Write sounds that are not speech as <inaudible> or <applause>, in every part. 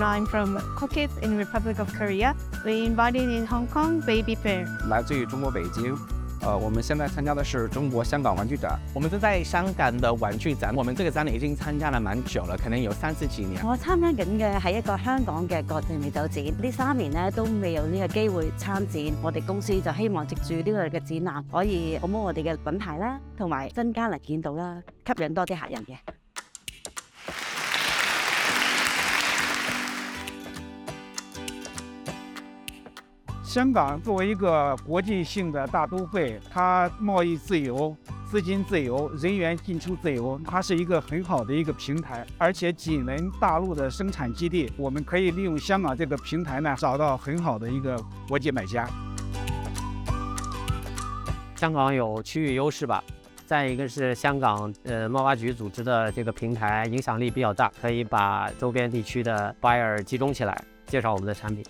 来自于中国北京，呃，我们现在参加的是中国香港玩具展。我们正在香港的玩具展，我们这个展览已经参加了蛮久了，可能有三十几年。我参加紧嘅系一个香港嘅国际美酒展，呢三年呢都未有呢个机会参展，我哋公司就希望藉住呢个嘅展览，可以好摸我哋嘅品牌啦，同埋增加能见到啦，吸引多啲客人嘅。香港作为一个国际性的大都会，它贸易自由、资金自由、人员进出自由，它是一个很好的一个平台。而且紧邻大陆的生产基地，我们可以利用香港这个平台呢，找到很好的一个国际买家。香港有区域优势吧，再一个是香港呃贸发局组织的这个平台影响力比较大，可以把周边地区的 buyer 集中起来，介绍我们的产品。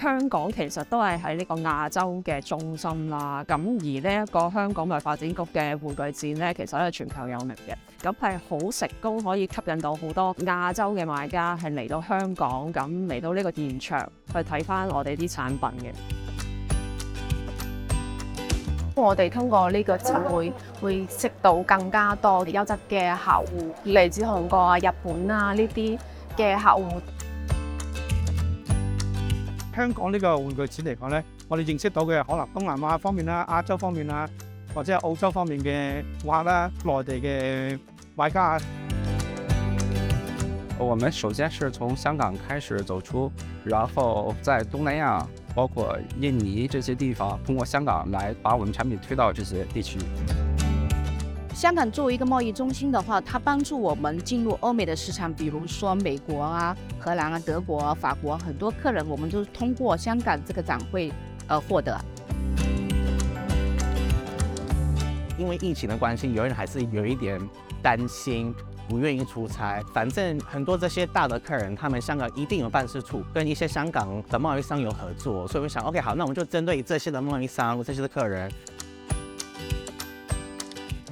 香港其實都係喺呢個亞洲嘅中心啦，咁而呢一個香港嘅發展局嘅玩具展咧，其實咧係全球有名嘅，咁係好成功可以吸引到好多亞洲嘅買家係嚟到香港，咁嚟到呢個現場去睇翻我哋啲產品嘅。我哋通過呢個展會，會識到更加多優質嘅客户，嚟自韓國啊、日本啊呢啲嘅客户。香港呢個玩具錢嚟講呢，我哋認識到嘅可能東南亞方面啦、亞洲方面啊，或者澳洲方面嘅畫啦、內地嘅 m 家。我们首先是从香港开始走出，然后在东南亚，包括印尼这些地方，通过香港来把我们产品推到这些地区。香港作为一个贸易中心的话，它帮助我们进入欧美的市场，比如说美国啊、荷兰啊、德国、法国，很多客人我们都通过香港这个展会而获得。因为疫情的关系，有人还是有一点担心，不愿意出差。反正很多这些大的客人，他们香港一定有办事处，跟一些香港的贸易商有合作，所以我想，OK，好，那我们就针对这些的贸易商，这些的客人。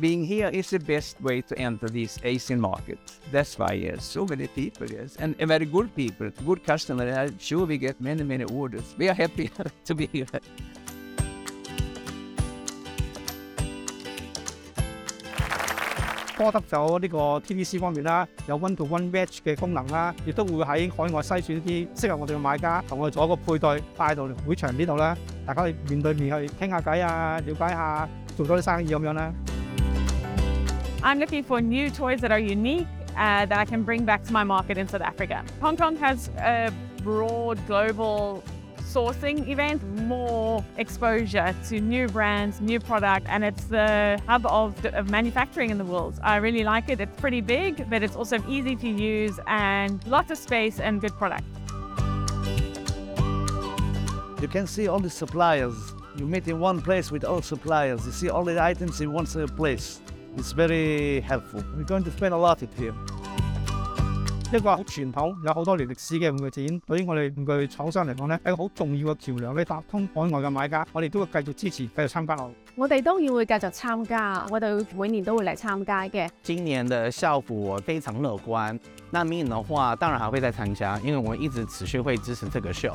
being here is the best way to enter this Asian market. That's why yes, so many people yes, and, and very good people, good customers. I'm sure we get many many orders. We are happy <laughs> to be here. Tôi 得咗呢個 TDC 方面啦，有 One to One Match 嘅功能啦，亦都會喺海外篩選啲適合我哋嘅買家，同我哋做一個配對，帶到會場呢度啦，大家去面對面去傾下偈啊，了解下做多啲生意咁樣啦。I'm looking for new toys that are unique uh, that I can bring back to my market in South Africa. Hong Kong has a broad global sourcing event, more exposure to new brands, new product, and it's the hub of, of manufacturing in the world. I really like it. It's pretty big, but it's also easy to use and lots of space and good product. You can see all the suppliers. You meet in one place with all suppliers. You see all the items in one place. It's very helpful. We r e going to spend a lot of time。一個好傳統，有好多年歷史嘅玩具展，對於我哋玩具廠商嚟講咧，係一個好重要嘅橋梁，可以通海外嘅買家。我哋都會繼續支持，繼續參加落我哋當然會繼續參加，我哋每年都會嚟參加嘅。今年嘅效果非常樂觀。那明年嘅話，當然还會再参加，因為我一直持續會支持这個 show。